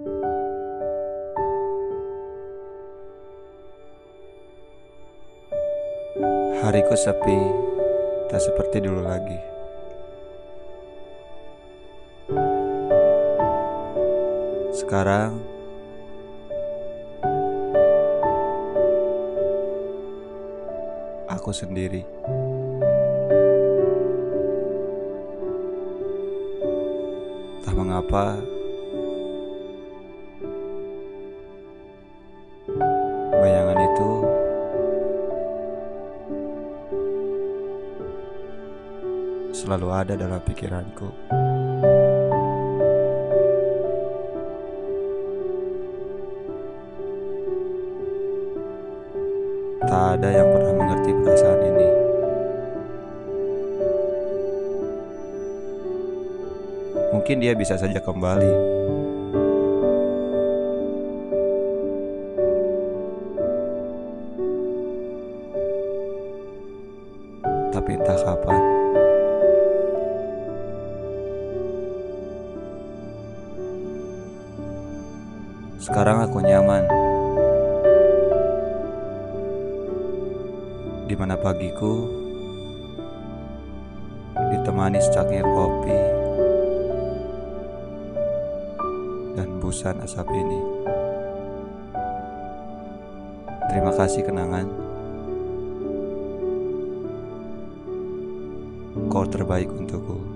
Hariku sepi, tak seperti dulu lagi. Sekarang, aku sendiri. Tak mengapa, bayangan itu selalu ada dalam pikiranku. Tak ada yang pernah mengerti perasaan ini. Mungkin dia bisa saja kembali. Tapi entah kapan. Sekarang aku nyaman. Di mana pagiku ditemani secangkir kopi dan busan asap ini. Terima kasih kenangan. Kau terbaik untukku.